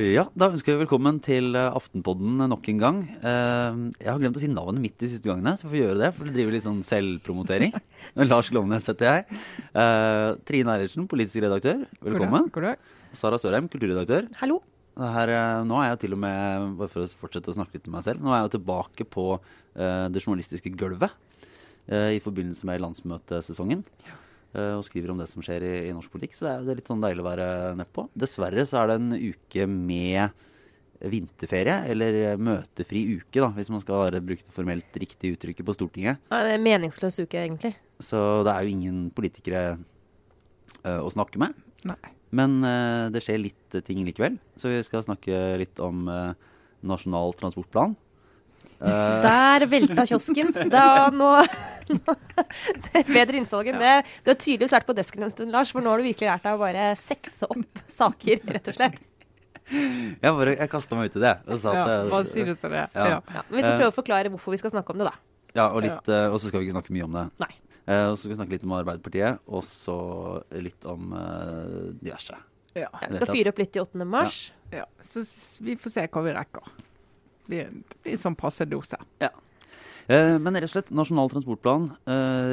ja, da ønsker vi velkommen til eh, Aftenpodden nok en gang. Eh, jeg har glemt å si navnet mitt de siste gangene, så vi får gjøre det. For det driver litt sånn selvpromotering. Lars Glomnes heter jeg. Eh, Trine Eilertsen, politisk redaktør. Velkommen. God dag. Sara Sørheim, kulturredaktør. Hallo. Her, nå er jeg til og med, bare for å fortsette å snakke litt med meg selv, nå er jeg tilbake på det journalistiske gulvet i forbindelse med landsmøtesesongen. Ja. Uh, og skriver om det som skjer i, i norsk politikk. Så det er, det er litt sånn deilig å være nedpå. Dessverre så er det en uke med vinterferie, eller møtefri uke, da, hvis man skal bruke det formelt riktige uttrykket på Stortinget. Ja, det er en meningsløs uke, egentlig. Så det er jo ingen politikere å snakke med. Nei. Men uh, det skjer litt uh, ting likevel. Så vi skal snakke litt om uh, Nasjonal transportplan. Der velta kiosken. Da, nå, nå det er Bedre innsalg enn det. Du har tydeligvis vært på desken en stund, Lars, for nå har du virkelig lært deg å bare sekse opp saker, rett og slett. Jeg, bare, jeg kasta meg ut i det. Og sa at, ja, bare si det så det. Ja. Ja. Men vi skal prøve å forklare hvorfor vi skal snakke om det, da. Ja, og, litt, og så skal vi ikke snakke mye om det. Nei. Og så skal vi snakke litt om Arbeiderpartiet, og så litt om uh, diverse. Ja. Vi skal fyre opp litt i 8. mars. Ja. ja. Så vi får se hva vi rekker. Blir, det blir sånn passe dose. Ja. Uh, men rett og slett, Nasjonal transportplan.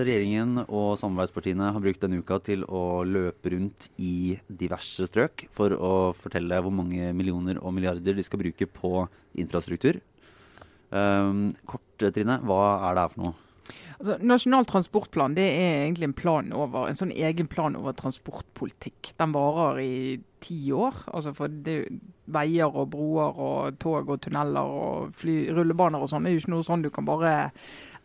regjeringen og samarbeidspartiene har brukt denne uka til å løpe rundt i diverse strøk for å fortelle hvor mange millioner og milliarder de skal bruke på infrastruktur. kort, Trine, hva er det her for noe? Altså, Nasjonal transportplan det er egentlig en plan over, en sånn egen plan over transportpolitikk. Den varer i ti år. altså for det, Veier og broer og tog og tunneler og fly, rullebaner og sånn er jo ikke noe sånn du kan bare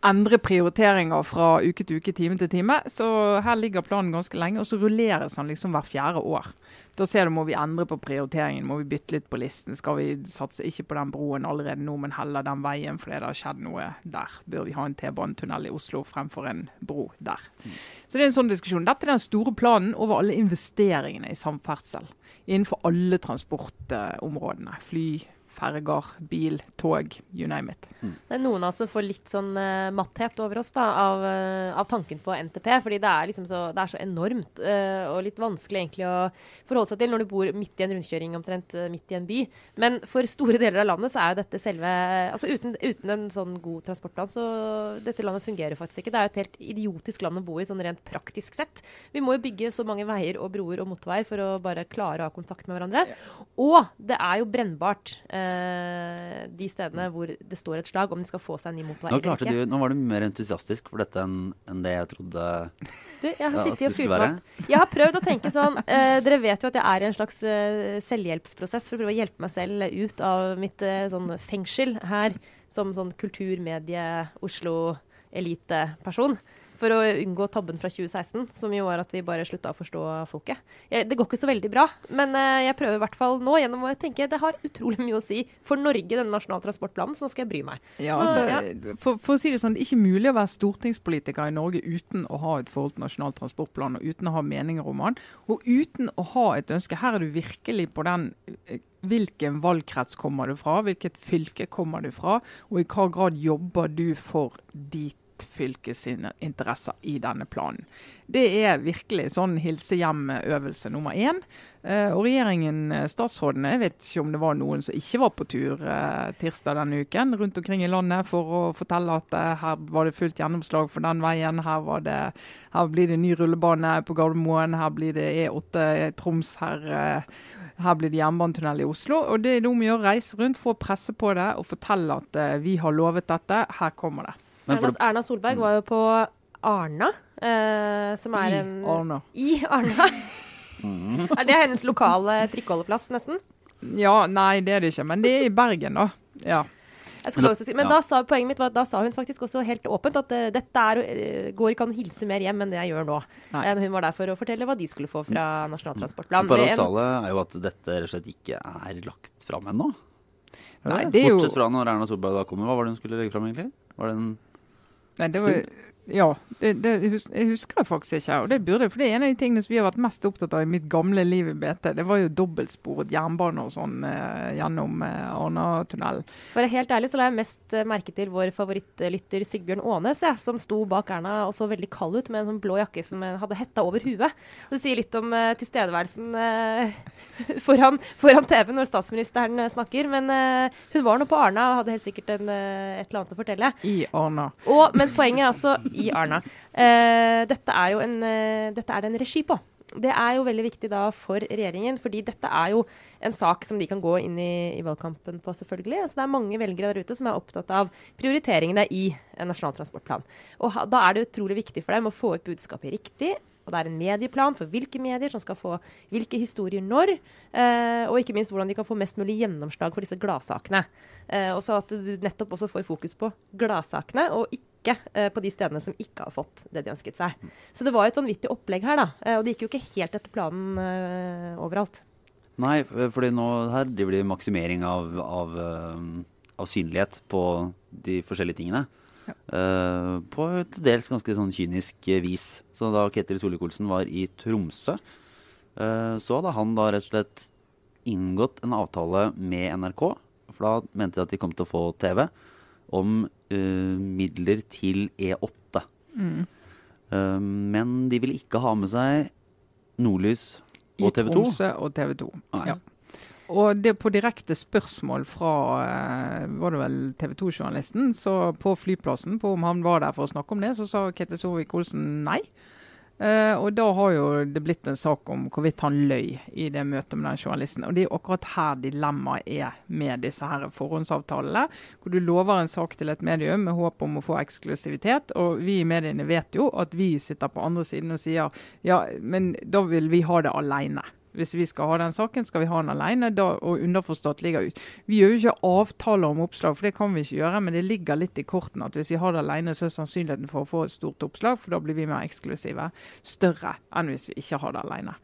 endre prioriteringer fra uke til uke, time til time. Så her ligger planen ganske lenge, og så rulleres den liksom hver fjerde år. Da ser du må vi endre på prioriteringen, må vi bytte litt på listen. Skal vi satse ikke på den broen allerede nå, men heller den veien fordi det har skjedd noe der. Bør vi ha en T-banetunnel i Oslo fremfor en bro der? Så det er en sånn diskusjon. Dette er den store planen over alle investeringene i samferdsel. Innenfor alle transportområdene. Fly, ferger, bil, tog, you name it. Mm. Det er noen av oss som får litt sånn uh, matthet over oss da, av, uh, av, tanken på NTP. fordi det er, liksom så, det er så enormt uh, og litt vanskelig egentlig å forholde seg til når du bor midt i en rundkjøring omtrent midt i en by. Men for store deler av landet så er jo dette selve altså Uten, uten en sånn god transportplan så dette landet fungerer faktisk ikke. Det er jo et helt idiotisk land å bo i sånn rent praktisk sett. Vi må jo bygge så mange veier og broer og motorveier for å bare klare å ha kontakt med hverandre. Og det er jo brennbart. Uh, Eh, de stedene hvor det står et slag om de skal få seg en ny motorvei nå, ikke. nå var du mer entusiastisk for dette enn, enn det jeg trodde du, jeg har sittet og fyrt meg. Jeg har prøvd å tenke sånn eh, Dere vet jo at jeg er i en slags eh, selvhjelpsprosess for å prøve å hjelpe meg selv ut av mitt uh, sånn fengsel her som sånn kulturmedie Oslo-eliteperson for å unngå tabben fra 2016, som jo var at vi bare slutta å forstå folket. Jeg, det går ikke så veldig bra, men uh, jeg prøver i hvert fall nå gjennom å tenke det har utrolig mye å si for Norge, denne nasjonale transportplanen, så nå skal jeg bry meg. Ja, altså, ja. For, for, å si det sånn, det er ikke mulig å være stortingspolitiker i Norge uten å ha et forhold til Nasjonal transportplan, og uten å ha meninger om den, og uten å ha et ønske. Her er du virkelig på den eh, hvilken valgkrets kommer du fra, hvilket fylke kommer du fra, og i hva grad jobber du for dit fylke sine interesser i denne planen. Det er virkelig sånn hilse hjem-øvelse nummer én. Uh, og regjeringen, eh, statsrådene, jeg vet ikke om det var noen som ikke var på tur uh, tirsdag denne uken rundt omkring i landet for å fortelle at her var det fullt gjennomslag for den veien. Her, det, her blir det ny rullebane på Gardermoen, her blir det E8 Troms. her her blir det jernbanetunnel i Oslo. og Det er noe med å reise rundt for å presse på det og fortelle at vi har lovet dette. Her kommer det. Erna, Erna, Solberg var jo på Arna, eh, som er I en Arna. I Arna. Mm. er det hennes lokale trikkeholdeplass, nesten? Ja, nei, det er det ikke. Men det er i Bergen, da. Ja. Men, da, si, men ja. da sa poenget mitt var, da sa hun faktisk også helt åpent at uh, dette er, uh, går ikke an å hilse mer hjem enn det jeg gjør nå. Uh, hun var der for å fortelle hva de skulle få fra Nasjonal transportplan. Det er jo at dette rett og slett ikke er lagt fram ennå. Nei, det er Bortsett fra når Erna Solberg da kommer. Hva var det hun skulle legge fram, egentlig? Var det en Nei, det var, Ja, det, det jeg husker jeg faktisk ikke. og Det burde, for det er en av de tingene som vi har vært mest opptatt av i mitt gamle liv i BT. Det var jo dobbeltsporet jernbane og sånn eh, gjennom eh, Arna-tunnelen. For å være helt ærlig så la jeg mest eh, merke til vår favorittlytter Sigbjørn Aanes, ja, som sto bak Erna og så veldig kald ut med en sånn blå jakke som hadde hetta over huet. Det sier litt om eh, tilstedeværelsen eh, foran, foran TV når statsministeren eh, snakker. Men eh, hun var nå på Arna og hadde helt sikkert en, et eller annet å fortelle. I Arna. Og, men poenget er altså i Arna. Uh, dette er jo en, uh, dette er det en regi på. Det er jo veldig viktig da for regjeringen, fordi dette er jo en sak som de kan gå inn i, i valgkampen på, selvfølgelig. Altså, det er mange velgere der ute som er opptatt av prioriteringene i en nasjonal transportplan. Og ha, da er det utrolig viktig for dem å få ut budskapet riktig. Og det er en medieplan for hvilke medier som skal få hvilke historier når. Eh, og ikke minst hvordan de kan få mest mulig gjennomslag for disse gladsakene. Eh, og så at du nettopp også får fokus på gladsakene, og ikke eh, på de stedene som ikke har fått det de ønsket seg. Så det var et vanvittig opplegg her, da. Eh, og det gikk jo ikke helt etter planen eh, overalt. Nei, fordi nå her driver de maksimering av, av, eh, av synlighet på de forskjellige tingene. Eh, på et til dels ganske sånn kynisk eh, vis. Så da Ketil Solvik-Olsen var i Tromsø, eh, så hadde han da rett og slett inngått en avtale med NRK. For da mente de at de kom til å få TV om midler til E8. Mm. Men de ville ikke ha med seg Nordlys og TV 2. I Tromsø og TV 2. Nei. Ja. Og det på direkte spørsmål fra eh, var det vel TV 2-journalisten på flyplassen på om han var der for å snakke om det, så sa Ketil Solvik-Olsen nei. Uh, og da har jo det blitt en sak om hvorvidt han løy i det møtet med den journalisten. Og det er jo akkurat her dilemmaet er med disse her forhåndsavtalene. Hvor du lover en sak til et medium med håp om å få eksklusivitet. Og vi i mediene vet jo at vi sitter på andre siden og sier ja, men da vil vi ha det aleine. Hvis vi skal ha den saken, skal vi ha den alene. Da, og underforstått ligger ut. Vi gjør jo ikke avtaler om oppslag, for det kan vi ikke gjøre. Men det ligger litt i kortene at hvis vi har det alene, så er sannsynligheten for å få et stort oppslag, for da blir vi mer eksklusive, større enn hvis vi ikke har det alene.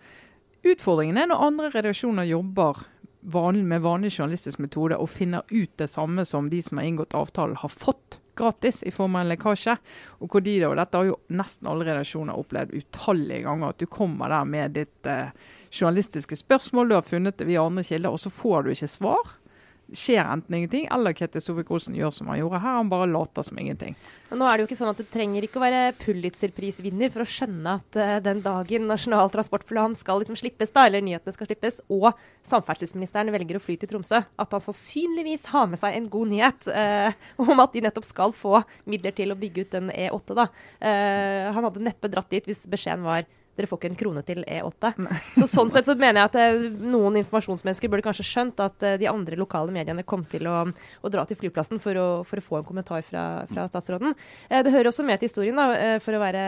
Utfordringen er når andre redaksjoner jobber vanlig, med vanlig journalistisk metode og finner ut det samme som de som har inngått avtalen, har fått gratis i form av en lekkasje. Og hvor de da, og Dette har jo nesten alle redaksjoner opplevd utallige ganger. At du kommer der med ditt eh, journalistiske spørsmål, du har funnet det via andre kilder, og så får du ikke svar. Skjer enten ingenting, eller Ketil Solvik-Olsen gjør som han gjorde her. Han bare later som ingenting. Men nå er det jo ikke sånn at Du trenger ikke å være Pulitzer-prisvinner for å skjønne at uh, den dagen Nasjonal transportplan skal liksom slippes, da, eller nyhetene skal slippes, og samferdselsministeren velger å fly til Tromsø, at han sannsynligvis har med seg en god nyhet uh, om at de nettopp skal få midler til å bygge ut den E8. da. Uh, han hadde neppe dratt dit hvis beskjeden var dere får ikke en krone til E8. Så sånn sett så mener jeg at eh, noen informasjonsmennesker burde kanskje skjønt at eh, de andre lokale mediene kom til å, å dra til flyplassen for å, for å få en kommentar fra, fra statsråden. Eh, det hører også med til historien, da, for å være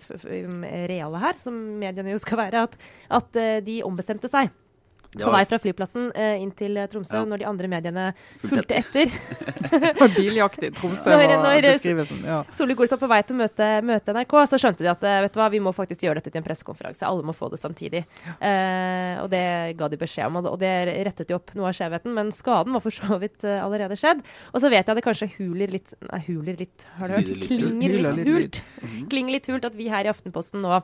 f reale her, som mediene jo skal være, at, at de ombestemte seg. Det På vei fra flyplassen eh, inn til eh, Tromsø, Ja. når de andre mediene Fulgte etter. etter. Biljakt i Tromsø Når- var når- beskrivelsen. Ja. Solvik-Olsen var på vei til å møte, møte NRK, så skjønte de at eh, vet du hva, vi må faktisk gjøre dette til en pressekonferanse. Alle må få det samtidig. Eh, og det ga de beskjed om, og det- og det rettet jo opp noe av skjevheten. Men skaden var for så vidt uh, allerede skjedd. Og så vet jeg det kanskje huler litt Nei, huler litt, har du hørt? Litt. Klinger litt litt hult. Mhm. Klinger litt hult at vi her i Aftenposten nå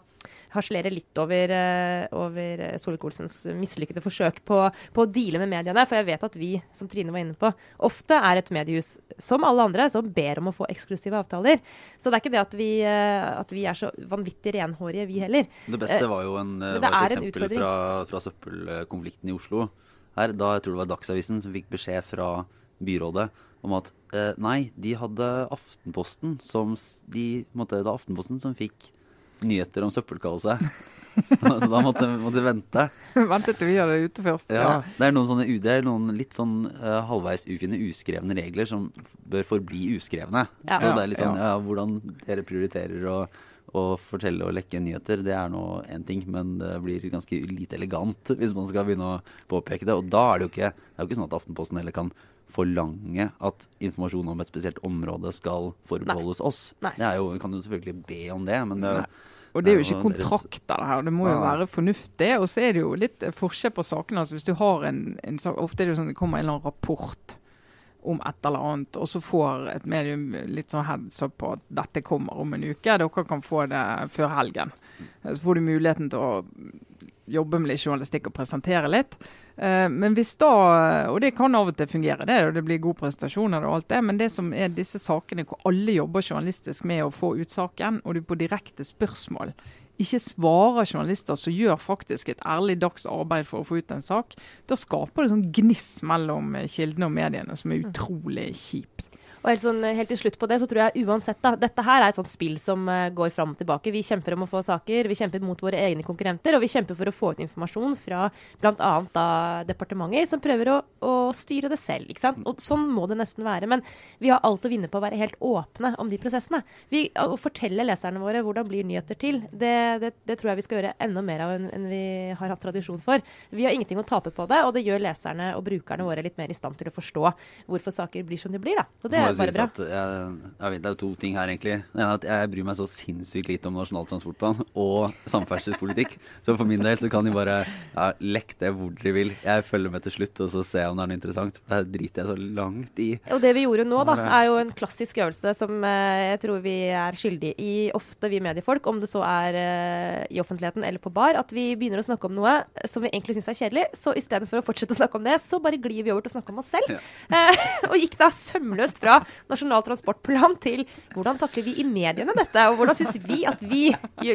harselerer litt over, uh, over Solvik-Olsens mislykkede forsøk på, på å deale med mediene. For jeg vet at vi, som Trine var inne på, ofte er et mediehus, som alle andre, som ber om å få eksklusive avtaler. Så det er ikke det at vi, eh, at vi er så vanvittig renhårige, vi heller. Det beste var jo en, var et eksempel fra, fra søppelkonflikten i Oslo. Her, da jeg tror det var Dagsavisen som fikk beskjed fra byrådet om at eh, nei, de hadde Aftenposten som de, måtte, Det var Aftenposten som fikk nyheter om søppelkaoset. så, så da måtte måtte vente. vente. Til vi gjør det ute først. Ja, Det er noen sånne det er noen litt sånn uh, halvveis ufine uskrevne regler som bør forbli uskrevne. Ja. Så det er litt sånn, Ja. ja, Hvordan dere prioriterer å, å fortelle og lekke nyheter, det er nå én ting, men det blir ganske lite elegant hvis man skal begynne å påpeke det. Og da er det jo ikke, det er jo ikke sånn at Aftenposten heller kan forlange at informasjon om et spesielt område skal forbeholdes oss. Nei. Det er jo, vi kan jo selvfølgelig be om det, men det, Nei. Og det er jo ikke kontrakter det her, det må jo Nei. være fornuftig. Og så er det jo litt eh, forskjell på sakene. altså Hvis du har en, en sak, Ofte er det jo sånn det kommer en eller annen rapport om et eller annet, og så får et medium litt sånn heads up på at dette kommer om en uke. Dere kan få det før helgen. Så får du muligheten til å jobbe med litt journalistikk og presentere litt. Eh, men hvis da, Og det kan av og til fungere, det, og det blir gode presentasjoner og alt det. Men det som er disse sakene hvor alle jobber journalistisk med å få ut saken, og du på direkte spørsmål ikke svarer journalister som gjør faktisk et ærlig dags arbeid for å få ut en sak, da skaper det sånn gniss mellom kildene og mediene som er utrolig kjipt. Og helt, sånn, helt, til slutt på det, så tror jeg uansett da, Dette her er et sånt spill som uh, går fram og tilbake. Vi kjemper om å få saker, vi kjemper mot våre egne konkurrenter, og vi kjemper for å få ut informasjon fra bl.a. departementer som prøver å, å, styre det selv. ikke sant? Og Sånn må det nesten være. Men vi har alt å vinne på å være helt åpne om de prosessene. Vi, å fortelle leserne våre hvordan blir nyheter til, det, det, det tror jeg vi skal gjøre enda mer av enn, en vi har hatt tradisjon for. Vi har ingenting å tape på det, og det gjør leserne og brukerne våre litt mer i stand til å forstå hvorfor saker blir som de blir. da. Og det bare bra. Jeg, jeg vet, det er to ting her, egentlig. Det ene er at jeg bryr meg så sinnssykt lite om Nasjonal transportplan og samferdselspolitikk. så for min del så kan de bare ja, lekke det hvor dere vil. Jeg følger med til slutt, og så ser jeg om det er noe interessant. Det driter jeg så langt i. Og det vi gjorde nå, da, er jo en klassisk øvelse som uh, jeg tror vi er skyldige i, ofte vi mediefolk, om det så er uh, i offentligheten eller på bar, at vi begynner å snakke om noe som vi egentlig syns er kjedelig. Så istedenfor å fortsette å snakke om det, så bare glir vi over til å snakke om oss selv. Ja. Og gikk da sømløst fra Nasjonal transportplan til hvordan takler vi i mediene dette, og hvordan syns vi at vi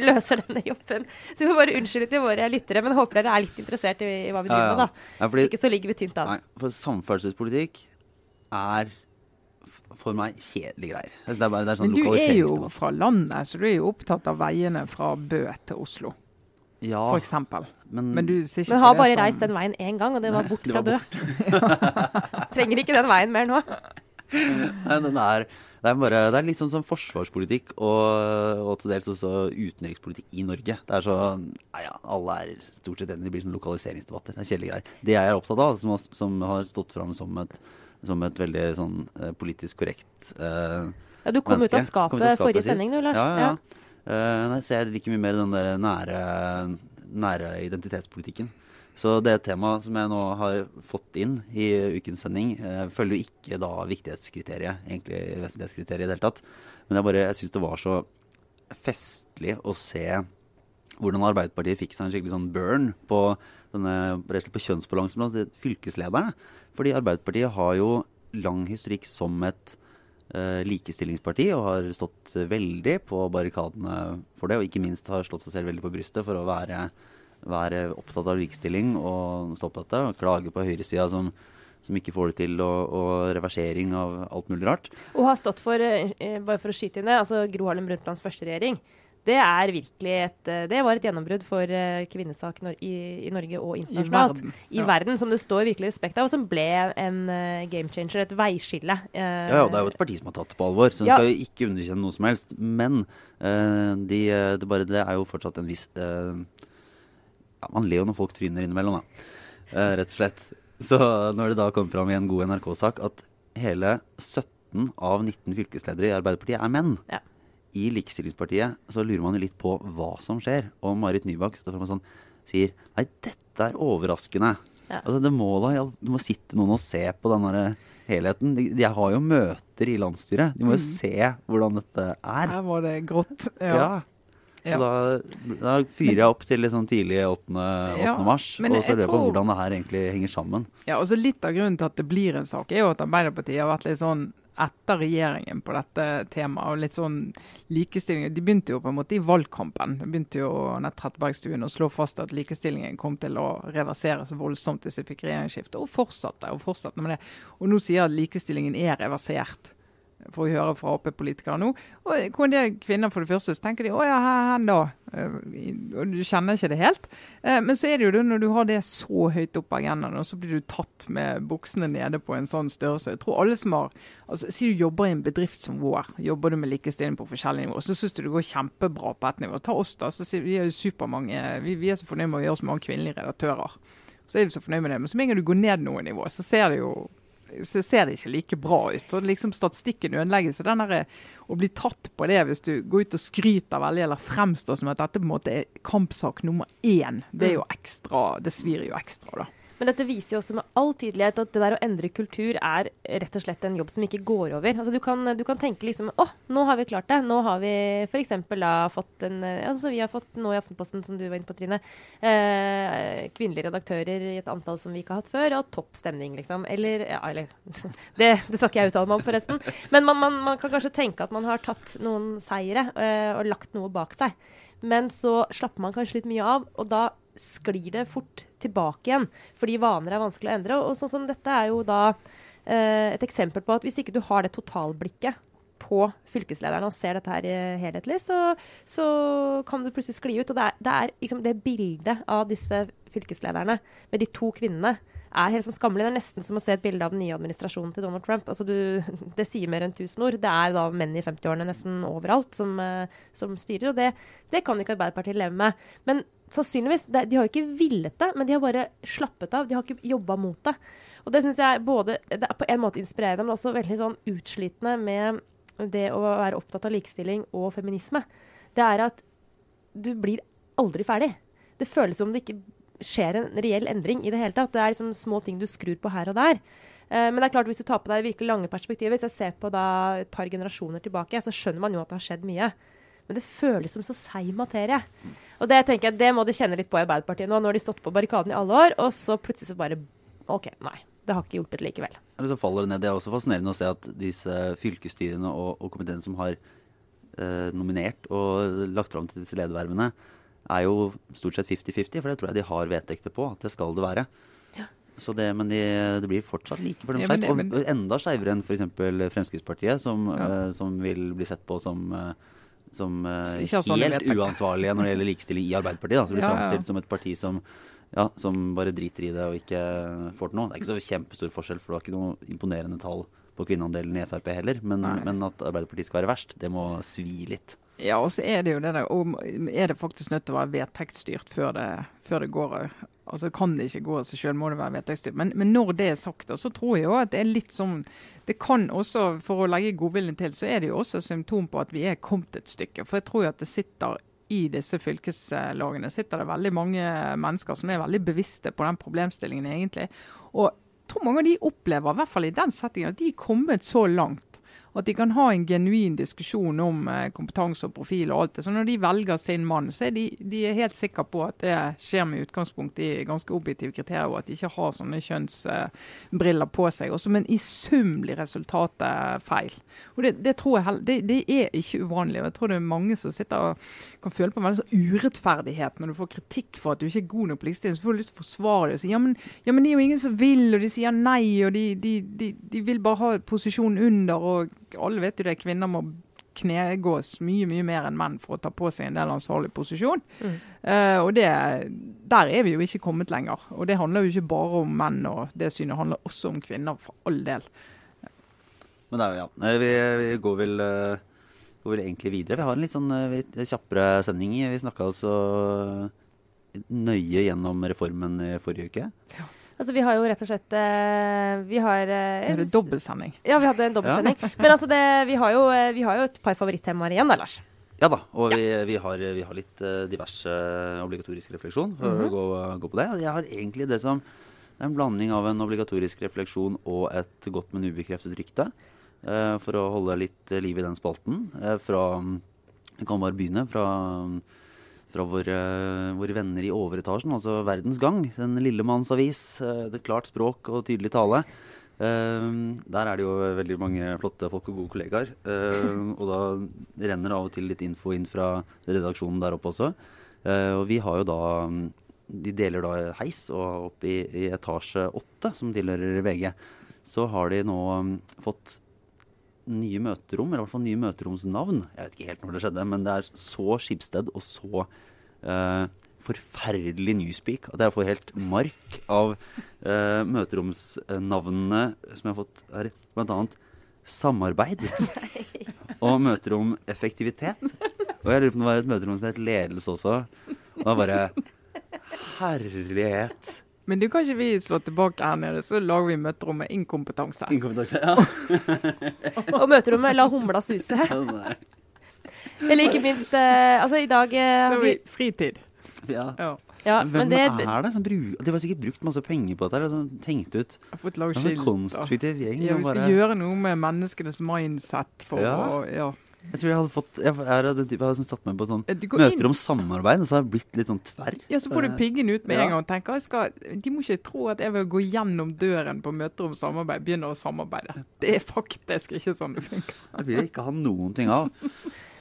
løser denne jobben. Så vi får bare unnskylde til våre lyttere, men håper dere er litt interessert i, i hva vi driver med, da. Ja, fordi, ikke så ligger vi tynt an. Nei, for samferdselspolitikk er for meg kjedelige greier. Altså, det er bare, det er sånn men du er jo fra landet, så du er jo opptatt av veiene fra Bø til Oslo. Ja, for eksempel. Men, men, du men har bare reist den veien én gang, og det var bort fra Bø. Trenger ikke den veien mer nå. Nei, den er, det, er bare, det er litt sånn som forsvarspolitikk og, og til dels også utenrikspolitikk i Norge. Det er så Nei ja, alle er stort sett enige. Det blir sånn lokaliseringsdebatter. Det er kjedelige greier. Det jeg er opptatt av, som har, som har stått fram som som et veldig sånn uh, politisk korrekt uh, Ja, du kom menneske. ut av skapet, ut av skapet forrige sist. sending du, Lars. Ja, ja. ja. Uh, nei, så jeg liker mye mer den der nære, nære identitetspolitikken. Så det temaet som jeg nå har fått inn i ukens sending, eh, følger jo ikke da viktighetskriteriet, egentlig vesentlighetskriteriet i det hele tatt. Men jeg bare, jeg syns det var så festlig å se hvordan Arbeiderpartiet fikk seg en skikkelig sånn burn på, denne, på kjønnsbalansen blant fylkeslederne. Fordi Arbeiderpartiet har jo lang historikk som et eh, likestillingsparti og har stått veldig på barrikadene for det. Og ikke minst har slått seg selv veldig på brystet for å være være opptatt av likestilling og stå på dette. Og klage på høyresida som, som ikke får det til, og, og, reversering av alt mulig rart. Og har stått for, eh, bare for å skyte inn det, altså Gro Harlem Brundtlands første regjering. Det er virkelig et, eh, det var et gjennombrudd for uh, kvinnesak i, i, Norge og internasjonalt. I verden, I verden som det står virkelig respekt av, og som ble en uh, game changer, et veiskille. Ja, ja, det er jo et parti som har tatt det på alvor, så en ja. skal jo ikke underkjenne noe som helst. Men de, det, bare, det, er jo fortsatt en viss ja, Man ler jo når folk tryner innimellom, da. Eh, rett og slett. Så når det da kom fram i en god NRK-sak at hele 17 av 19 fylkesledere i Arbeiderpartiet er menn ja. I Likestillingspartiet så lurer man jo litt på hva som skjer. Og Marit Nybakk sånn, sier nei, dette er overraskende. Ja. Altså, det, må da, det må sitte noen og se på denne helheten. De, de, har jo møter i landsstyret. De må jo mm. se hvordan dette er. Her var det grått. Ja. ja. Så da, da, fyrer jeg opp til liksom tidlig 8. 8. Ja, mars, og så lurer jeg på hvordan det her egentlig henger sammen. Ja, og så Litt av grunnen til at det blir en sak, er jo at Arbeiderpartiet har vært litt sånn etter regjeringen på dette temaet. og litt sånn likestilling. De begynte jo på en måte i valgkampen. De begynte jo Nett Trettebergstuen å slå fast at likestillingen kom til å reverseres voldsomt hvis vi fikk regjeringsskifte, og fortsatte og fortsatte med det. Og nå sier at likestillingen er reversert får vi høre fra Ap-politikere nå. Og hvor en del kvinner for det første så tenker de å ja, hen da? Eh, og du kjenner ikke det helt. Eh, men så er det jo det når du har det så høyt opp på agendaen, og så blir du tatt med buksene nede på en sånn størrelse. Jeg tror alle som har altså Si du jobber i en bedrift som vår, jobber du med likestilling på forskjellige nivåer, så syns du det går kjempebra på ett nivå. Ta oss, da. så sier Vi er jo supermange, vi, vi er så fornøyd med å gjøre så mange kvinnelige redaktører. Så er vi så fornøyd med det. Men så med en gang du går ned noe nivå, så ser det jo så ser det ikke like bra ut. Og liksom Statistikken ødelegges. Den der, å bli tatt på det hvis du går ut og skryter veldig eller fremstår som at dette på en måte er kampsak nummer én, det er jo ekstra, det svir jo ekstra. da. Men dette viser jo også med all tydelighet at det der å endre kultur er rett og slett en jobb som ikke går over. Altså du kan, du kan tenke liksom Å, nå har vi klart det. Nå har vi f.eks. da fått en Altså vi har fått nå i Aftenposten, som du var inne på, Trine, eh, kvinnelige redaktører i et antall som vi ikke har hatt før, og topp stemning, liksom. Eller Ja, eller det, det, skal ikke jeg uttale meg om, forresten. Men man, man, man, kan kanskje tenke at man har tatt noen seire eh, og lagt noe bak seg. Men så slapper man kanskje litt mye av, og da sklir det fort tilbake igjen. Fordi vaner er vanskelig å endre. Og sånn som dette er jo da eh, et eksempel på at hvis ikke du har det totalblikket på fylkeslederne og ser dette her helhetlig, så, så kan det plutselig skli ut. Og det er, det er liksom det bildet av disse fylkeslederne med de to kvinnene er helt sånn skammelig. Det er nesten som å se et bilde av den nye administrasjonen til Donald Trump. Altså du, det sier mer enn tusen ord. Det er da menn i 50-årene nesten overalt som, uh, som styrer. Og det, det, kan ikke Arbeiderpartiet leve med. Men sannsynligvis, det, De har jo ikke villet det, men de har bare slappet av. De har ikke jobba mot det. Og det syns jeg både, det er på en måte inspirerende, men også veldig sånn utslitende med det å være opptatt av likestilling og feminisme. Det er at du blir aldri ferdig. Det føles som det ikke skjer en reell endring i det hele tatt. Det er liksom små ting du skrur på her og der. Uh, men det er klart hvis du tar på deg virkelig lange perspektiver, hvis jeg ser på da et par generasjoner tilbake, så skjønner man jo at det har skjedd mye. Men det føles som så seig materie. Og det tenker jeg, det må de kjenne litt på i Arbeiderpartiet nå. Nå har de stått på barrikaden i alle år, og så plutselig så bare OK, nei. Det har ikke hjulpet likevel. Eller så faller Det ned. Det er også fascinerende å se at disse fylkesstyrene og, og komiteene som har eh, nominert og lagt fram til disse ledervervene, er jo stort sett 50-50, for det tror jeg de har vedtekter på at det skal det være. Ja. Det, men de, det blir fortsatt like for dem ja, skjevt. Og enda skeivere enn f.eks. Fremskrittspartiet, som, ja. uh, som, vil bli sett på som, uh, som uh, helt uansvarlige når det gjelder likestilling i Arbeiderpartiet. Da, Så blir ja, framstilt som et parti som, som, bare driter i det og ikke får til noe. Det er ikke så kjempestor forskjell, for det var ikke noe imponerende tall på kvinneandelen i Frp heller. Men, men at Arbeiderpartiet skal være verst, det må svi litt. Ja, og så er det jo det der om, Er det faktisk nødt til å være vedtektsstyrt før det, før det går Altså Kan det ikke gå av seg sjøl, må det være vedtektsstyrt. Men, men, når det er sagt, så tror jeg jo at det er litt sånn Det kan også, for å legge godviljen til, så er det jo også symptom på at vi er kommet et stykke. For jeg tror jo at det sitter i disse fylkeslagene sitter det veldig mange mennesker som er veldig bevisste på den problemstillingen, egentlig. Og jeg tror mange av de opplever, i hvert fall i den settingen, at de er kommet så langt og at de kan ha en genuin diskusjon om eh, kompetanse og profil og alt det. Så når de velger sin mann, så er de, de er helt sikre på at det skjer med utgangspunkt i ganske objektive kriterier, og at de ikke har sånne kjønnsbriller på seg. Også, men i sum blir resultatet feil. Og det, det tror jeg det, det, er ikke uvanlig. og Jeg tror det er mange som sitter og kan føle på en veldig sånn urettferdighet når du får kritikk for at du ikke er god nok på likestilling. Så får du lyst til å forsvare det og si ja men, ja, men det er jo ingen som vil, og de sier nei, og de, de, de vil bare ha posisjon under. og alle vet jo det, kvinner må knegås mye mye mer enn menn for å ta på seg en del ansvarlig posisjon. Mm. Uh, og det, Der er vi jo ikke kommet lenger. Og det handler jo ikke bare om menn og det synet, handler også om kvinner, for all del. Men det er jo, ja. Vi, vi går, vel, uh, går, vel, egentlig videre. Vi har en litt sånn uh, kjappere sending. Vi snakka altså nøye gjennom reformen i forrige uke. Ja. Altså, vi har jo rett og slett uh, Vi har uh, dobbeltsending? Ja, vi hadde en dobbeltsending. Ja. Men altså, det, vi, har jo, uh, vi, har jo, et par favorittemaer igjen da, Lars. Ja da, og ja. Vi, vi, har, vi, har, litt diverse obligatorisk refleksjon mm -hmm. gå, gå, på det. Jeg har egentlig det som det er en blanding av en obligatorisk refleksjon og et godt, men ubekreftet rykte. for å holde litt liv i den spalten. fra Jeg kan bare begynne fra fra våre, våre, venner i overetasjen, altså Verdens Gang. Den lille manns avis. Eh, det klart språk og tydelig tale. Uh, der er det jo veldig mange flotte folk og gode kollegaer. Uh, og da renner det av og til litt info inn fra redaksjonen der oppe også. Og vi har jo da De deler da heis, og opp i, i etasje åtte, som tilhører VG, så har de nå fått nye møterom, eller i hvert fall nye møteromsnavn. Jeg vet ikke helt når det skjedde, men det er så Skipsted og så uh, forferdelig newspeak at jeg får helt mark av uh, møteromsnavnene som jeg har fått her. Blant annet samarbeid og møteromeffektivitet. Og jeg lurer på om det var et møterom som het ledelse også. Og da bare Herlighet. Men du kan ikke vi slå tilbake her nede, så lager vi møterom med inkompetanse. Inkompetanse, ja. og møterommet la humla suse. Eller ikke minst eh, Altså, i dag eh, Så har vi fritid. Ja. ja. Ja, Hvem det, er det som bruker De har sikkert brukt masse penger på dette. Liksom, tenkt ut har fått lage Det en skilt. konstruktiv gjeng. Ja, vi skal bare, gjøre noe med menneskenes mindset for Ja. å ja. Jeg tror jeg hadde fått Jeg, er den type, jeg hadde sånn satt meg på sånn Eh, møter om samarbeid, og så har jeg blitt litt sånn tverr. ja, så får du piggen ut med Ja. en gang og tenker skal, De må ikke tro at jeg vil gå gjennom døren på møter om samarbeid, begynner å samarbeide. Det er faktisk ikke sånn det funker. Det vil jeg ikke ha noen ting av.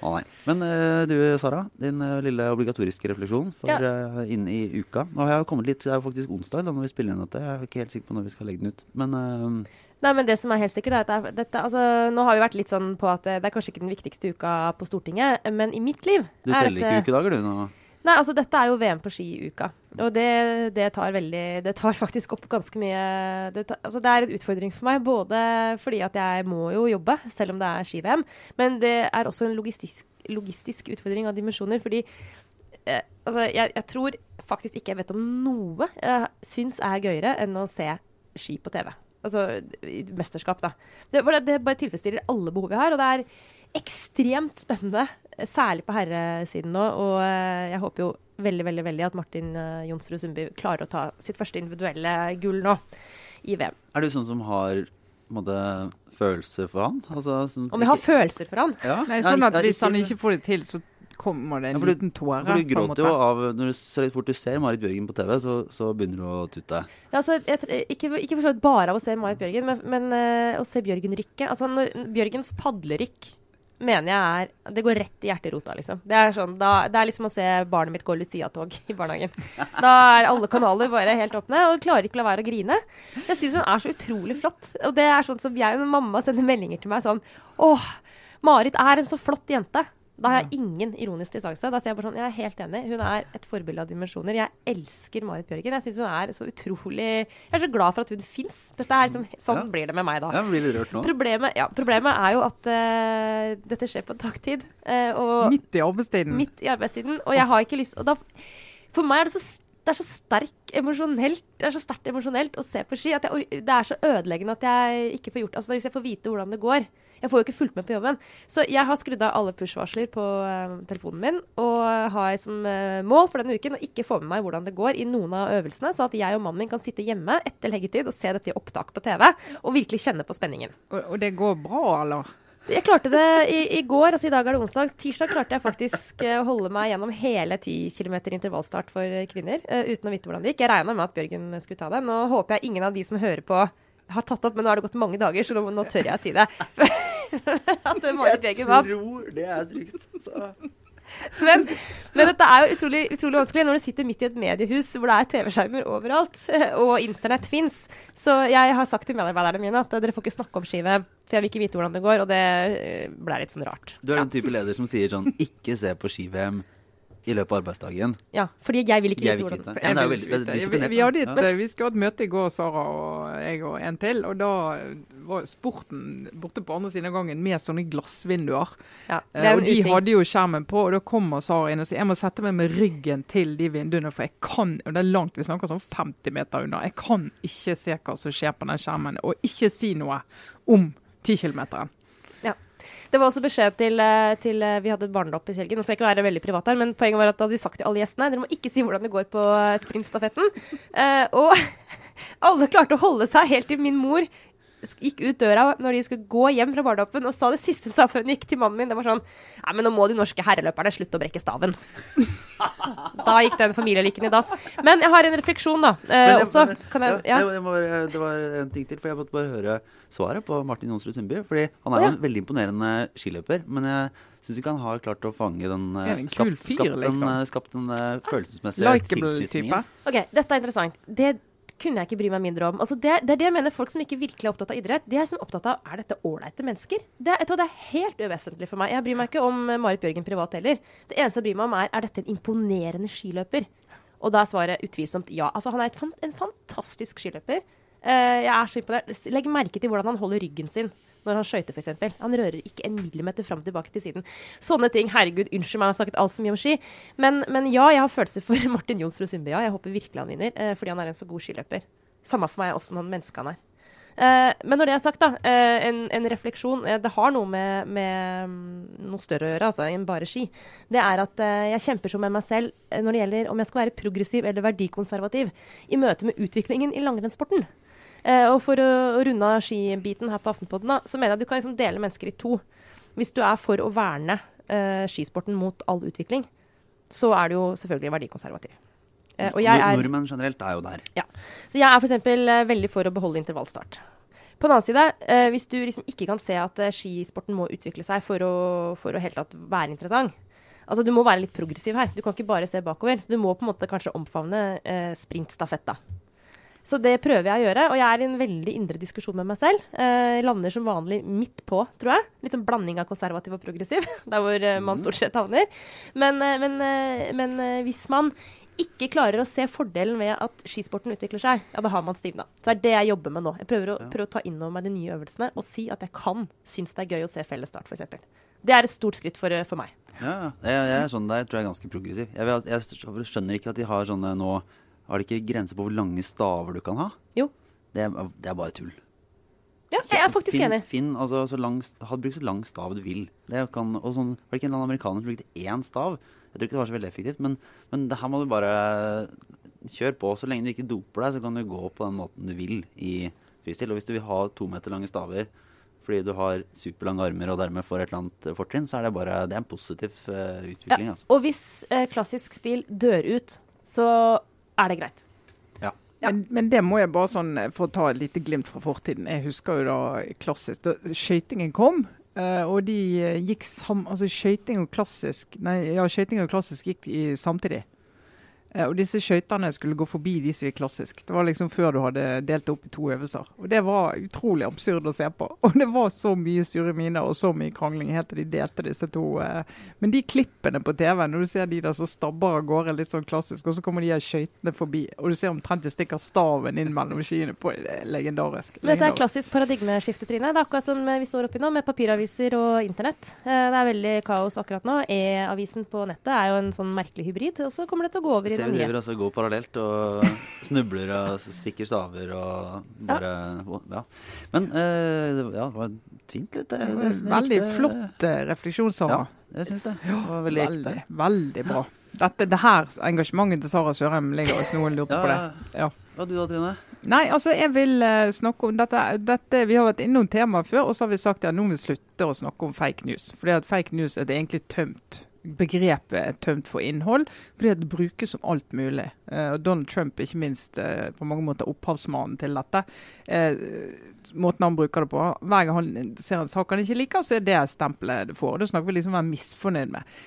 Å nei. Men uh, du Sara, din uh, lille obligatoriske refleksjon for Ja. uh, inn i uka. Nå har jeg kommet litt, Det er jo faktisk onsdag da når vi spiller inn dette. Jeg er ikke helt sikker på når vi skal legge den ut. Men eh, Nei, men det som er helt sikkert er at det er, dette, altså, Nå har vi vært litt sånn på at det, er kanskje ikke den viktigste uka på Stortinget, men i mitt liv du er teller ikke ukedager, du nå? Nei, altså dette er jo VM på ski i uka. Og det, det tar veldig Det tar faktisk opp ganske mye det, tar, altså det er en utfordring for meg, både fordi at jeg må jo jobbe, selv om det er ski-VM, men det er også en logistisk, logistisk utfordring av dimensjoner, fordi eh, altså jeg, jeg tror faktisk ikke jeg vet om noe jeg syns er gøyere enn å se ski på TV. Altså mesterskap, da. Det, for det, det bare tilfredsstiller alle behov vi har, og det er ekstremt spennende, særlig på herresiden nå. Og eh, jeg håper jo veldig veldig, veldig at Martin uh, Jonsrud Sundby klarer å ta sitt første individuelle gull nå i VM. Er du sånn som har på en måte, følelser for han? Altså, som Om jeg har ikke- følelser for han? ja? Nei, sånn at Hvis han ikke får det til, så kommer det en Ja, du- liten tåre. For du gråter jo av Når du så fort du ser Marit Bjørgen på TV, så, så begynner du å tutte. Ja, altså, jeg, ikke, ikke for så vidt bare av å se Marit Bjørgen, men, men eh, å se Bjørgen rykke. Altså, når, Bjørgens padlerykk mener jeg er Det går rett i hjerterota, liksom. Det er, sånn, da, det er liksom å se barnet mitt gå Lucia-tog i barnehagen. Da er alle kanaler bare helt åpne, og klarer ikke å la være å grine. Jeg syns hun er så utrolig flott. Og det er sånn som jeg, når mamma sender meldinger til meg sånn Åh, Marit er en så flott jente. Da har jeg ingen ironisk distanse. Da sier jeg bare sånn, jeg er helt enig. Hun er et forbilde av dimensjoner. Jeg elsker Marit Bjørgen. Jeg synes hun er så utrolig Jeg er så glad for at hun fins. Liksom, sånn Ja. blir det med meg da. Jeg blir rørt nå. Problemet, ja, problemet er jo at uh, dette skjer på dagtid. Uh, Midt i arbeidstiden. midt i arbeidstiden. Og jeg har ikke lyst og da, For meg er det så det er så er sterkt emosjonelt å se på ski at jeg, det er så ødeleggende at jeg ikke får gjort Altså Hvis jeg får vite hvordan det går Jeg får jo ikke fulgt med på jobben. Så jeg har skrudd av alle push-varsler på uh, telefonen min og har som uh, mål for denne uken å ikke få med meg hvordan det går i noen av øvelsene, så at jeg og mannen min kan sitte hjemme etter leggetid og se dette i opptak på TV og virkelig kjenne på spenningen. Og, og det går bra, eller? Jeg klarte det i, i går, altså i dag er det onsdag. Tirsdag klarte jeg faktisk eh, å holde meg gjennom hele 10 km intervallstart for kvinner, uten å vite hvordan det gikk. Jeg regna med at Bjørgen skulle ta det. Nå håper jeg ingen av de som hører på, har tatt opp, men nå har det gått mange dager, så nå, nå tør jeg å si det. at det Marit Bjørgen vant. tror det er trygt. Så. Men, men dette er jo utrolig, utrolig vanskelig når du sitter midt i et mediehus hvor det er TV-skjermer overalt, og internett fins. Så jeg har sagt til medarbeiderne mine at dere får ikke snakke om skive, for jeg vil ikke vite hvordan det går, og det eh, ble litt sånn rart. Du er den type leder som sier sånn Ikke se på ski-VM i løpet av arbeidsdagen. Ja, fordi jeg vil ikke Jeg vite hvordan det er veldig- veldig. Vi, vi, hadde et, vi skulle ha et møte i går, Sara og jeg og en til. Og da var sporten borte på andre siden av gangen med sånne glassvinduer. Ja, det jo og de uting. hadde jo skjermen på, og da kommer Sara inn og sier jeg må sette meg med ryggen til de vinduene, for jeg kan Og det er langt, vi snakker sånn 50 meter unna. Jeg kan ikke se hva som skjer på den skjermen, og ikke si noe om 10 km. Det var også beskjed til, eh, til eh, Vi hadde barnedåp i Kjelgen. Nå skal jeg ikke være veldig privat her, men poenget var at da hadde de sagt til alle gjestene dere må ikke si hvordan det går på eh, sprintstafetten. Uh, og alle klarte å holde seg helt til min mor gikk ut døra når de skulle gå hjem fra barnedåpen og sa det siste hun sa før hun gikk til mannen min. Det var sånn Nei, men nå må de norske herreløperne slutte å brekke staven. da gikk den familielykken i dass. Men jeg har en refleksjon, da. Eh, jeg- også. Kan jeg, ja, ja. det, var, det var en ting til, for jeg måtte bare høre svaret på Martin Jonsrud Sundby. Fordi han er jo ja. en veldig imponerende skiløper, men jeg syns ikke han har klart å fange den eh, en kul fyr, skapt, liksom. en, eh, skapt den eh, følelsesmessig Likeable type. Ok, dette er interessant. Det kunne jeg ikke bry meg mindre om. Altså det, det er det jeg mener folk som ikke virkelig er opptatt av idrett. De er som opptatt av er dette ålreite mennesker. Det, vet det er helt uvesentlig for meg. Jeg bryr meg ikke om eh, Marit Bjørgen privat heller. Det eneste jeg bryr meg om, er er dette en imponerende skiløper. Og da er svaret utvilsomt ja. Altså Han er et en fantastisk skiløper. Uh, jeg er så imponert. Legg merke til hvordan han holder ryggen sin når han skøyter, f.eks. Han rører ikke en millimeter fram og tilbake til siden. Sånne ting. Herregud, unnskyld meg, jeg har snakket altfor mye om ski. Men, men ja, jeg har følelser for Martin Jonsrud Sundby. Ja. Jeg håper virkelig han vinner, eh, fordi han er en så god skiløper. Samme for meg åssen han menneske han er. Eh, men når det er sagt, da, eh, en, en, refleksjon eh, Det har noe med, med um, noe større å gjøre altså, enn bare ski. Det er at eh, jeg kjemper så med meg selv eh, når det gjelder om jeg skal være progressiv eller verdikonservativ i møte med utviklingen i langrennssporten. Eh, og for å, å runde av skibiten her på Aftenpodden, da, så mener jeg at du kan liksom dele mennesker i to. Hvis du er for å verne skisporten mot all utvikling, så er du jo selvfølgelig verdikonservativ. Uh, er, Nordmenn generelt er jo der. Ja. Så jeg er f.eks. Eh, veldig for å beholde intervallstart. På den annen side, eh, hvis du liksom ikke kan se at eh, skisporten må utvikle seg for å, for å helt tatt være interessant Altså Du må være litt progressiv her. Du kan ikke bare se bakover. Så du må på en måte kanskje omfavne eh, sprintstafett. da. Så det prøver jeg å gjøre. Og jeg er i en veldig indre diskusjon med meg selv. Eh, lander som vanlig midt på, tror jeg. Litt sånn blanding av konservativ og progressiv. Der hvor eh, man mm. stort sett havner. Men, eh, men, men hvis man ikke klarer å se fordelen ved at skisporten utvikler seg, ja, da har man stivna. Så er det jeg jobber med nå. Jeg prøver å, prøver å ta inn over meg de nye øvelsene og si at jeg kan synes det er gøy å se fellesstart, f.eks. Det er et stort skritt for, for meg. Ja, jeg, jeg, er sånn der, tror jeg er ganske progressiv. Jeg, jeg, skjønner ikke at de har sånne nå Har det ikke grenser på hvor lange staver du kan ha? Jo. Det er, det er bare tull. Ja, jeg er faktisk finn, enig. Finn, altså, så lang, Bruk så lang stav du vil. Det kan, og sånn, var det ikke en eller amerikaner som brukte én stav? Jeg tror ikke det var så veldig effektivt, men, men det her må du bare kjøre på. Så lenge du ikke doper deg, så kan du gå på den måten du vil i fristil. Og hvis du vil ha to meter lange staver fordi du har superlange armer og dermed får et eller annet fortrinn, så er det bare det er en positiv uh, utvikling. Ja, altså. Og hvis uh, klassisk stil dør ut, så er det greit. Ja. Ja. Men, men, det må jeg bare sånn, eh, for å ta et lite glimt fra fortiden. Jeg husker jo da klassisk da skøytingen kom. Uh, og de uh, gikk sam... Altså skøyting og klassisk Nei, ja, skøyting og klassisk gikk i, samtidig. Eh, og disse skøytene skulle gå forbi de som gikk klassisk. Det var liksom før du hadde delt opp i to øvelser. Og Det var utrolig absurd å se på. Og det var så mye sure miner og så mye krangling helt til de delte disse to. Eh. Men de klippene på TV, når du ser de der som stabber av gårde litt sånn klassisk, og så kommer de her skøytene forbi, og du ser omtrent de stikker staven inn mellom skiene på det er legendarisk. Men dette er klassisk paradigmeskifte, Trine. Det er akkurat som vi står oppi nå, med papiraviser og internett. Eh, det er veldig kaos akkurat nå. E-avisen på nettet er jo en sånn merkelig hybrid, og så kommer det til å gå over i vi driver altså går parallelt og snubler og stikker staver og bare Ja. ja. Men uh, ja, det var fint litt. Det, det, det veldig likte, flott uh, refleksjon, Sara. Ja, jeg syns det. det var veldig, veldig, veldig bra. Dette, det her engasjementet til Sara Sørheim ligger hvis noen lurer ja, på det. Ja. Hva du da, Trine? Nei, altså jeg vil uh, snakke om dette, dette, Vi har vært innom temaet før, og så har vi sagt at nå må vi slutte å snakke om fake news. Fordi at fake news er det egentlig tømt begrepet er tømt for innhold, fordi det brukes som alt mulig. Uh, og Donald Trump ikke minst uh, på mange måter opphavsmannen til dette. Måten han bruker det på. Hver gang han ser en sak han ikke liker, så er det stempelet det får. Det snakker vi liksom om å være misfornøyd med.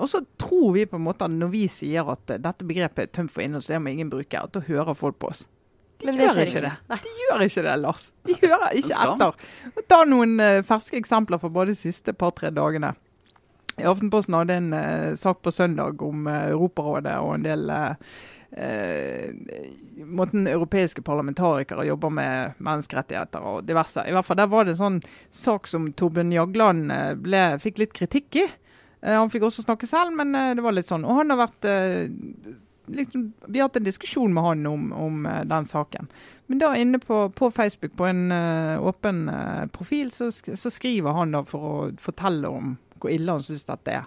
og så tror vi på en måte at når vi sier at dette begrepet er tømt for innhold, så er man ingen bruker, at da hører folk på oss. De Men gjør ikke det. Nei. De gjør ikke det, Lars. De hører ikke etter. Ta noen ferske eksempler fra både de siste par-tre dagene. I Aftenposten hadde en uh, sak på søndag om uh, Europarådet og en del uh, måten europeiske parlamentarikere jobber med menneskerettigheter og diverse. I hvert fall Der var det en sånn sak som Torbjørn Jagland ble, fikk litt kritikk i. han fikk også snakke selv, men det var litt sånn. Og han har vært liksom, Vi har hatt en diskusjon med han om, om den saken. Men da inne på, på Facebook, på en åpen profil, så, så, skriver han da for å fortelle om hvor ille han syns dette er.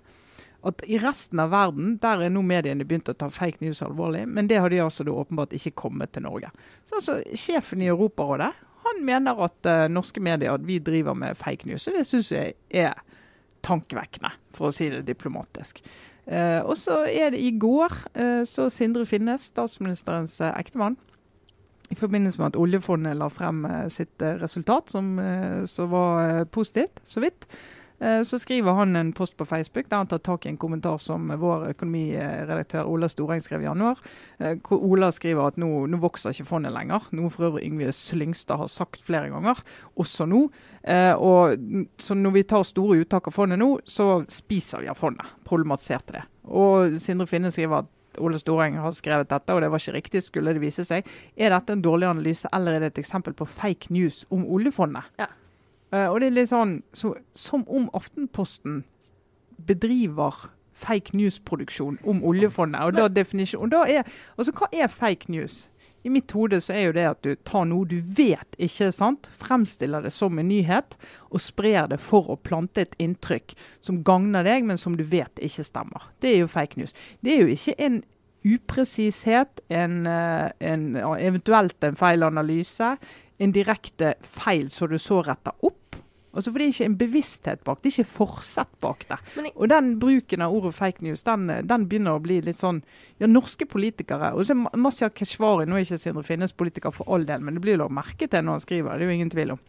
At I resten av verden der er nå mediene begynt å ta fake news alvorlig, men det har de altså åpenbart ikke kommet til Norge. Så altså, Sjefen i Europarådet han mener at uh, norske medier at vi driver med fake news, og det syns jeg er tankevekkende, for å si det diplomatisk. Uh, og så er det i går eh, så Sindre Finnes, statsministerens ektemann, i forbindelse med at oljefondet la frem sitt resultat, som, som var positivt, så vidt. Eh, så skriver han en post på Facebook der han tar tak i en kommentar som vår økonomiredaktør Ola Storeng skrev i januar. Eh, hvor Ola skriver at nå, nå vokser ikke fondet lenger, noe for øvrig Yngve Slyngstad har sagt flere ganger, også nå. Eh, og så når vi tar store uttak av fondet nå, så spiser vi av fondet. Problematiserte det. Og Sindre Finne skriver at Ole Storeng har skrevet dette, og det var ikke riktig, skulle det vise seg. Er dette en dårlig analyse, eller er det et eksempel på fake news om oljefondet? Ja. Uh, og det er litt sånn så, Som om Aftenposten bedriver fake news-produksjon om oljefondet. Og da, definisjon, og da er, altså Hva er fake news? I mitt hode så er jo det at du tar noe du vet ikke er sant, fremstiller det som en nyhet, og sprer det for å plante et inntrykk som gagner deg, men som du vet ikke stemmer. Det er jo fake news. Det er jo ikke en upresishet, en, eh, en, eventuelt en feil analyse, en direkte feil som du så retter opp. Altså for Det er ikke en bevissthet bak, det er ikke forsett bak det. Jeg, og den bruken av ordet fake news, den, den, begynner å bli litt sånn Ja, norske politikere og så Masya Keshvari, nå er ikke Sindre Finnes politiker for all del, men det blir jo merke til når han skriver, det er jo ingen tvil om.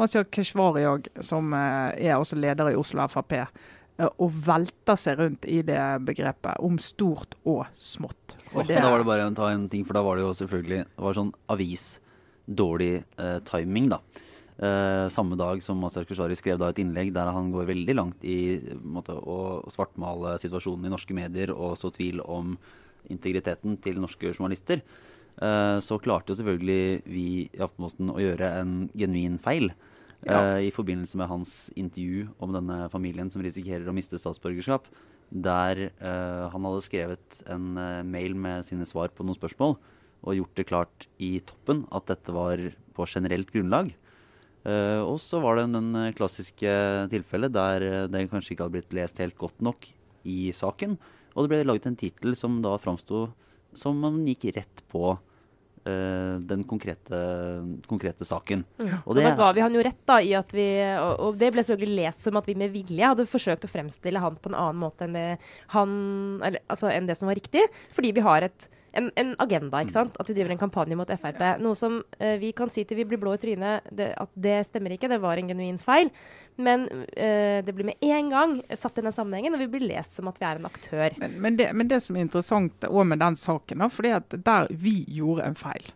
Masya Keshvari òg, som eh, er også leder i Oslo Frp eh, og velter seg rundt i det begrepet om stort og smått. Og det, da var det bare å ta en ting, for da var det jo selvfølgelig det var sånn avis, dårlig eh, timing, da. Eh, samme dag som Master Keshvari skrev da et innlegg der han går veldig langt i måte, å svartmale situasjonen i norske medier og så tvil om integriteten til norske journalister, eh, så klarte jo selvfølgelig vi i Aftenposten å gjøre en genuin feil. Ja. Eh, I forbindelse med hans intervju om denne familien som risikerer å miste statsborgerskap. Der eh, han hadde skrevet en eh, mail med sine svar på noen spørsmål og gjort det klart i toppen at dette var på generelt grunnlag. Uh, og så var det den klassiske tilfellet der eh, det kanskje ikke hadde blitt lest helt godt nok i saken. Og det ble laget en tittel som da framsto som man gikk rett på uh, den konkrete, konkrete saken. Ja. Og, det, og da ga vi han jo rett da i at vi og, og, det ble selvfølgelig lest som at vi med vilje hadde forsøkt å fremstille han på en annen måte enn det, han, eller, altså, enn det som var riktig. Fordi vi har et en, en, agenda. ikke sant? At vi driver en kampanje mot Frp. Noe som uh, vi kan si til vi blir blå i trynet det, at det stemmer ikke, det var en genuin feil. Men uh, det blir med en gang satt i den sammenhengen, og vi blir lest som at vi er en aktør. Men, men, det, men det, som er interessant òg med den saken, da, fordi at der vi gjorde en feil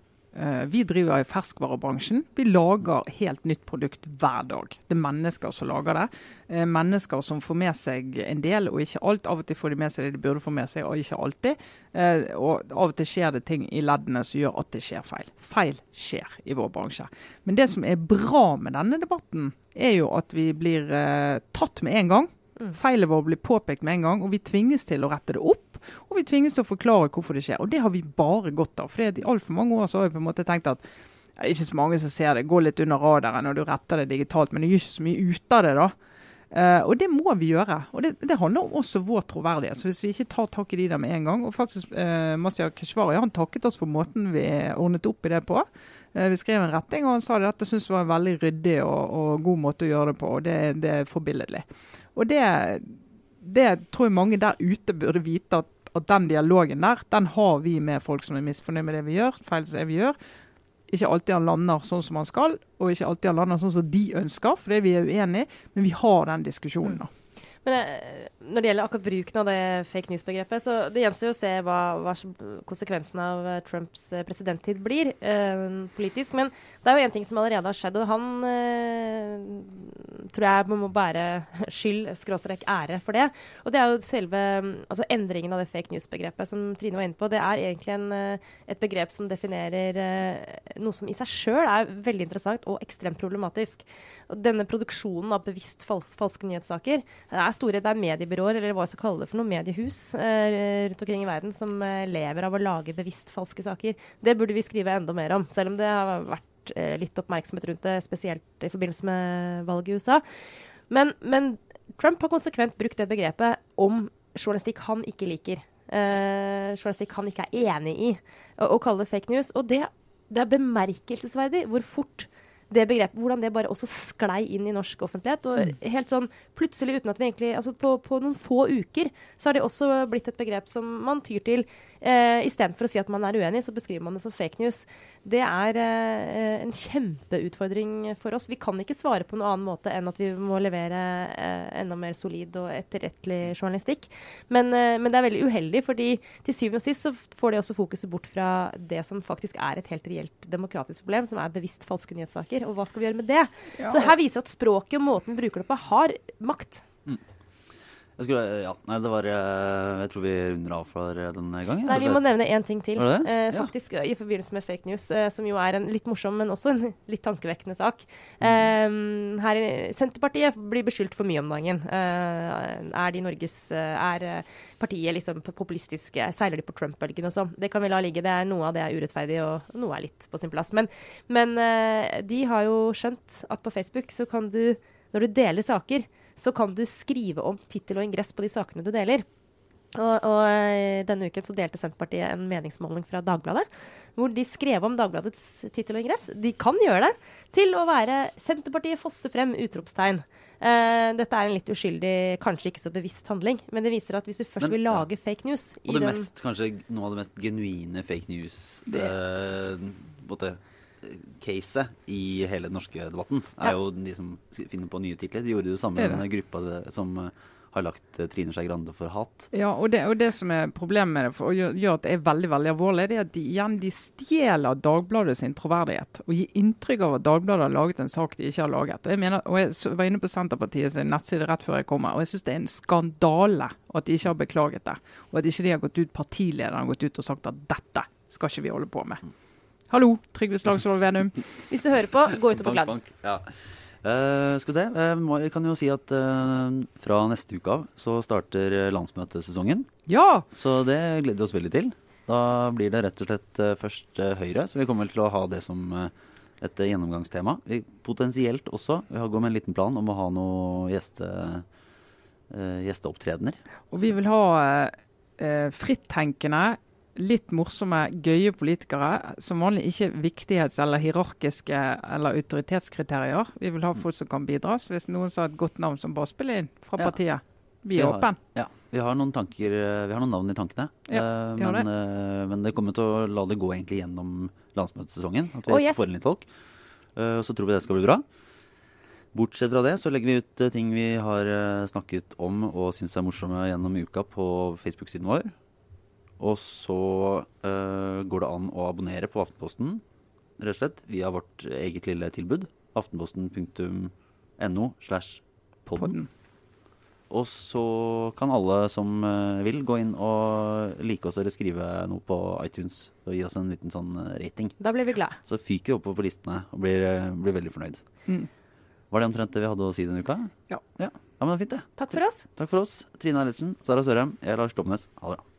vi driver i ferskvarebransjen. Vi lager helt nytt produkt hver dag. Det er mennesker som lager det. Eh, mennesker som får med seg en del, og ikke alt. Av og til får de med seg det de burde få med seg, og ikke alltid. Eh, og av og til skjer det ting i leddene som gjør at det skjer feil. Feil skjer i vår bransje. Men det som er bra med denne debatten, er jo at vi blir tatt med en gang. Mm. Feilet vår blir påpekt med en gang, og vi tvinges til å rette det opp. Og vi tvinges til å forklare hvorfor det skjer. Og det har vi bare godt av. For i altfor mange år så har vi på en måte tenkt at det er ikke så mange som ser det, går litt under radaren når du retter det digitalt, men det gjør ikke så mye ut av det. da. Uh, og det må vi gjøre. Og det, det, handler om også vår troverdighet. Så hvis vi ikke tar tak i de der med en gang Og faktisk, uh, Masya Keshvari han takket oss for måten vi ordnet opp i det på. Uh, vi skrev en retting, og han sa at dette syntes var en veldig ryddig og, og, god måte å gjøre det på. Og det, det er forbilledlig. Og det, det tror jeg mange der ute burde vite at at, den dialogen der, den har vi med folk som er misfornøyd med det vi gjør. feil som det vi gjør. Ikke alltid han lander sånn som han skal, og ikke alltid han lander sånn som de ønsker, fordi vi er uenige, men vi har den diskusjonen. da. Men eh, når det gjelder akkurat bruken av det fake news-begrepet, så det gjenstår jo å se hva, hva konsekvensen av eh, Trumps eh, presidenttid blir eh, politisk. Men det er jo én ting som allerede har skjedd, og han eh, tror jeg må bære skyld, skråstrek ære, for det. Og det er jo selve altså endringen av det fake news-begrepet som Trine var inne på. Det er egentlig en, et begrep som definerer eh, noe som i seg sjøl er veldig interessant og ekstremt problematisk. Og denne produksjonen av bevisst fals falske nyhetssaker er store, det er mediebyråer, eller hva jeg skal kalle det for noe, mediehus eh, rundt omkring i verden som eh, lever av å lage bevisst falske saker. Det burde vi skrive enda mer om, selv om det har vært eh, litt oppmerksomhet rundt det, spesielt i forbindelse med valget i USA. Men, men Trump har konsekvent brukt det begrepet om journalistikk han ikke liker. Uh, journalistikk han ikke er enig i, å kalle det fake news. Og det, det er bemerkelsesverdig hvor fort det begrepet, hvordan det bare også sklei inn i norsk offentlighet. Og mm. helt sånn plutselig, uten at vi egentlig Altså på, på, noen få uker så har det også blitt et begrep som man tyr til. Eh, Istedenfor å si at man er uenig, så beskriver man det som fake news. Det er eh, en kjempeutfordring for oss. Vi kan ikke svare på noen annen måte enn at vi må levere eh, enda mer solid og etterrettelig journalistikk. Men, eh, men, det er veldig uheldig, fordi til syvende og sist så får det også fokuset bort fra det som faktisk er et helt reelt demokratisk problem, som er bevisst falske nyhetssaker. Og hva skal vi gjøre med det? Ja. Så her viser at språket og måten vi bruker det på, har makt. Jeg skulle, ja, nei, det var eh, Jeg tror vi runder av for denne gangen. Nei, vi må nevne én ting til. Var det det? Eh, Ja. faktisk I forbindelse med fake news, eh, som jo er en litt morsom, men også en litt tankevekkende sak. Mm. Eh, her i Senterpartiet blir beskyldt for mye om dagen. Eh, er de Norges eh, Er eh, partiet liksom populistiske? Seiler de på Trump-bølgen og sånn? Det kan vi la ligge. Det er Noe av det er urettferdig, og noe er litt på sin plass. Men, men eh, de har jo skjønt at på Facebook så kan du, når du deler saker, så kan du skrive om tittel og ingress på de sakene du deler. Og, og eh, denne uken så delte Senterpartiet en meningsmåling fra Dagbladet, hvor de skrev om Dagbladets tittel og ingress. De kan gjøre det til å være 'Senterpartiet fosser frem!' utropstegn. Uh, dette er en litt uskyldig, kanskje ikke så bevisst handling, men det viser at hvis du først Men, vil lage fake news i Og det mest, kanskje noe av det mest genuine fake Det- news-caset i hele den norske debatten, er Ja. jo de som finner på nye titler. De gjorde jo samme med gruppa som eh, har lagt eh, Trine Skei Grande for hat. Ja, og det, og det som er problemet med det, for, og gjør, gjør at det er veldig veldig alvorlig, det er at de igjen de stjeler Dagbladet sin troverdighet. Og gir inntrykk av at Dagbladet har laget en sak de ikke har laget. Og Jeg mener, og jeg var inne på Senterpartiet sin nettside rett før jeg kommer, og jeg syns det er en skandale at de ikke har beklaget det. Og at ikke de har gått ut, partilederen har gått ut og sagt at dette skal ikke vi holde på med. Hallo, Trygve Slagsvold Venum. Hvis du hører på, gå ut og på. Ja. Eh, skal vi se. Jeg kan jo si at uh, fra neste uke av så starter eh, landsmøtesesongen. Ja! Så det gleder vi oss veldig til. Da blir det rett og slett først Høyre, så vi kommer vel til å ha det som et gjennomgangstema. Vi, potensielt også. Vi har gått med en liten plan om å ha noen gjeste, eh, gjesteopptredener. Og vi vil ha eh, frittenkende, litt morsomme, gøye politikere. Som vanlig ikke viktighets- eller hierarkiske eller autoritetskriterier. Vi vil ha folk som kan bidra. Så hvis noen sa et godt navn som bare spiller inn fra partiet, vi er åpne. Ja, vi har noen tanker, eh, vi har noen navn i tankene. Ja, uh, men, det. eh, men det kommer til å la det gå egentlig gjennom landsmøtesesongen. At vi Oh, yes. får inn litt folk. Uh, så tror vi det skal bli bra. Bortsett fra det så legger vi ut ting vi har snakket om og syns er morsomme gjennom uka på Facebook-siden vår. Og så uh, går det an å abonnere på Aftenposten, rett og slett, via vårt eget lille tilbud. Aftenposten.no slash podden. Og så kan alle som eh, vil, gå inn og like oss eller skrive noe på iTunes og gi oss en liten sånn eh, rating. Da blir vi glad. Så fyker vi oppover på listene og blir, blir veldig fornøyd. Mm. Var det omtrent det vi hadde å si denne uka? Ja. Ja, ja men det fint, det. Takk for oss. Takk for oss. Trine Eilertsen, Sara Sørheim, jeg er Lars Klomnes. Ha det bra.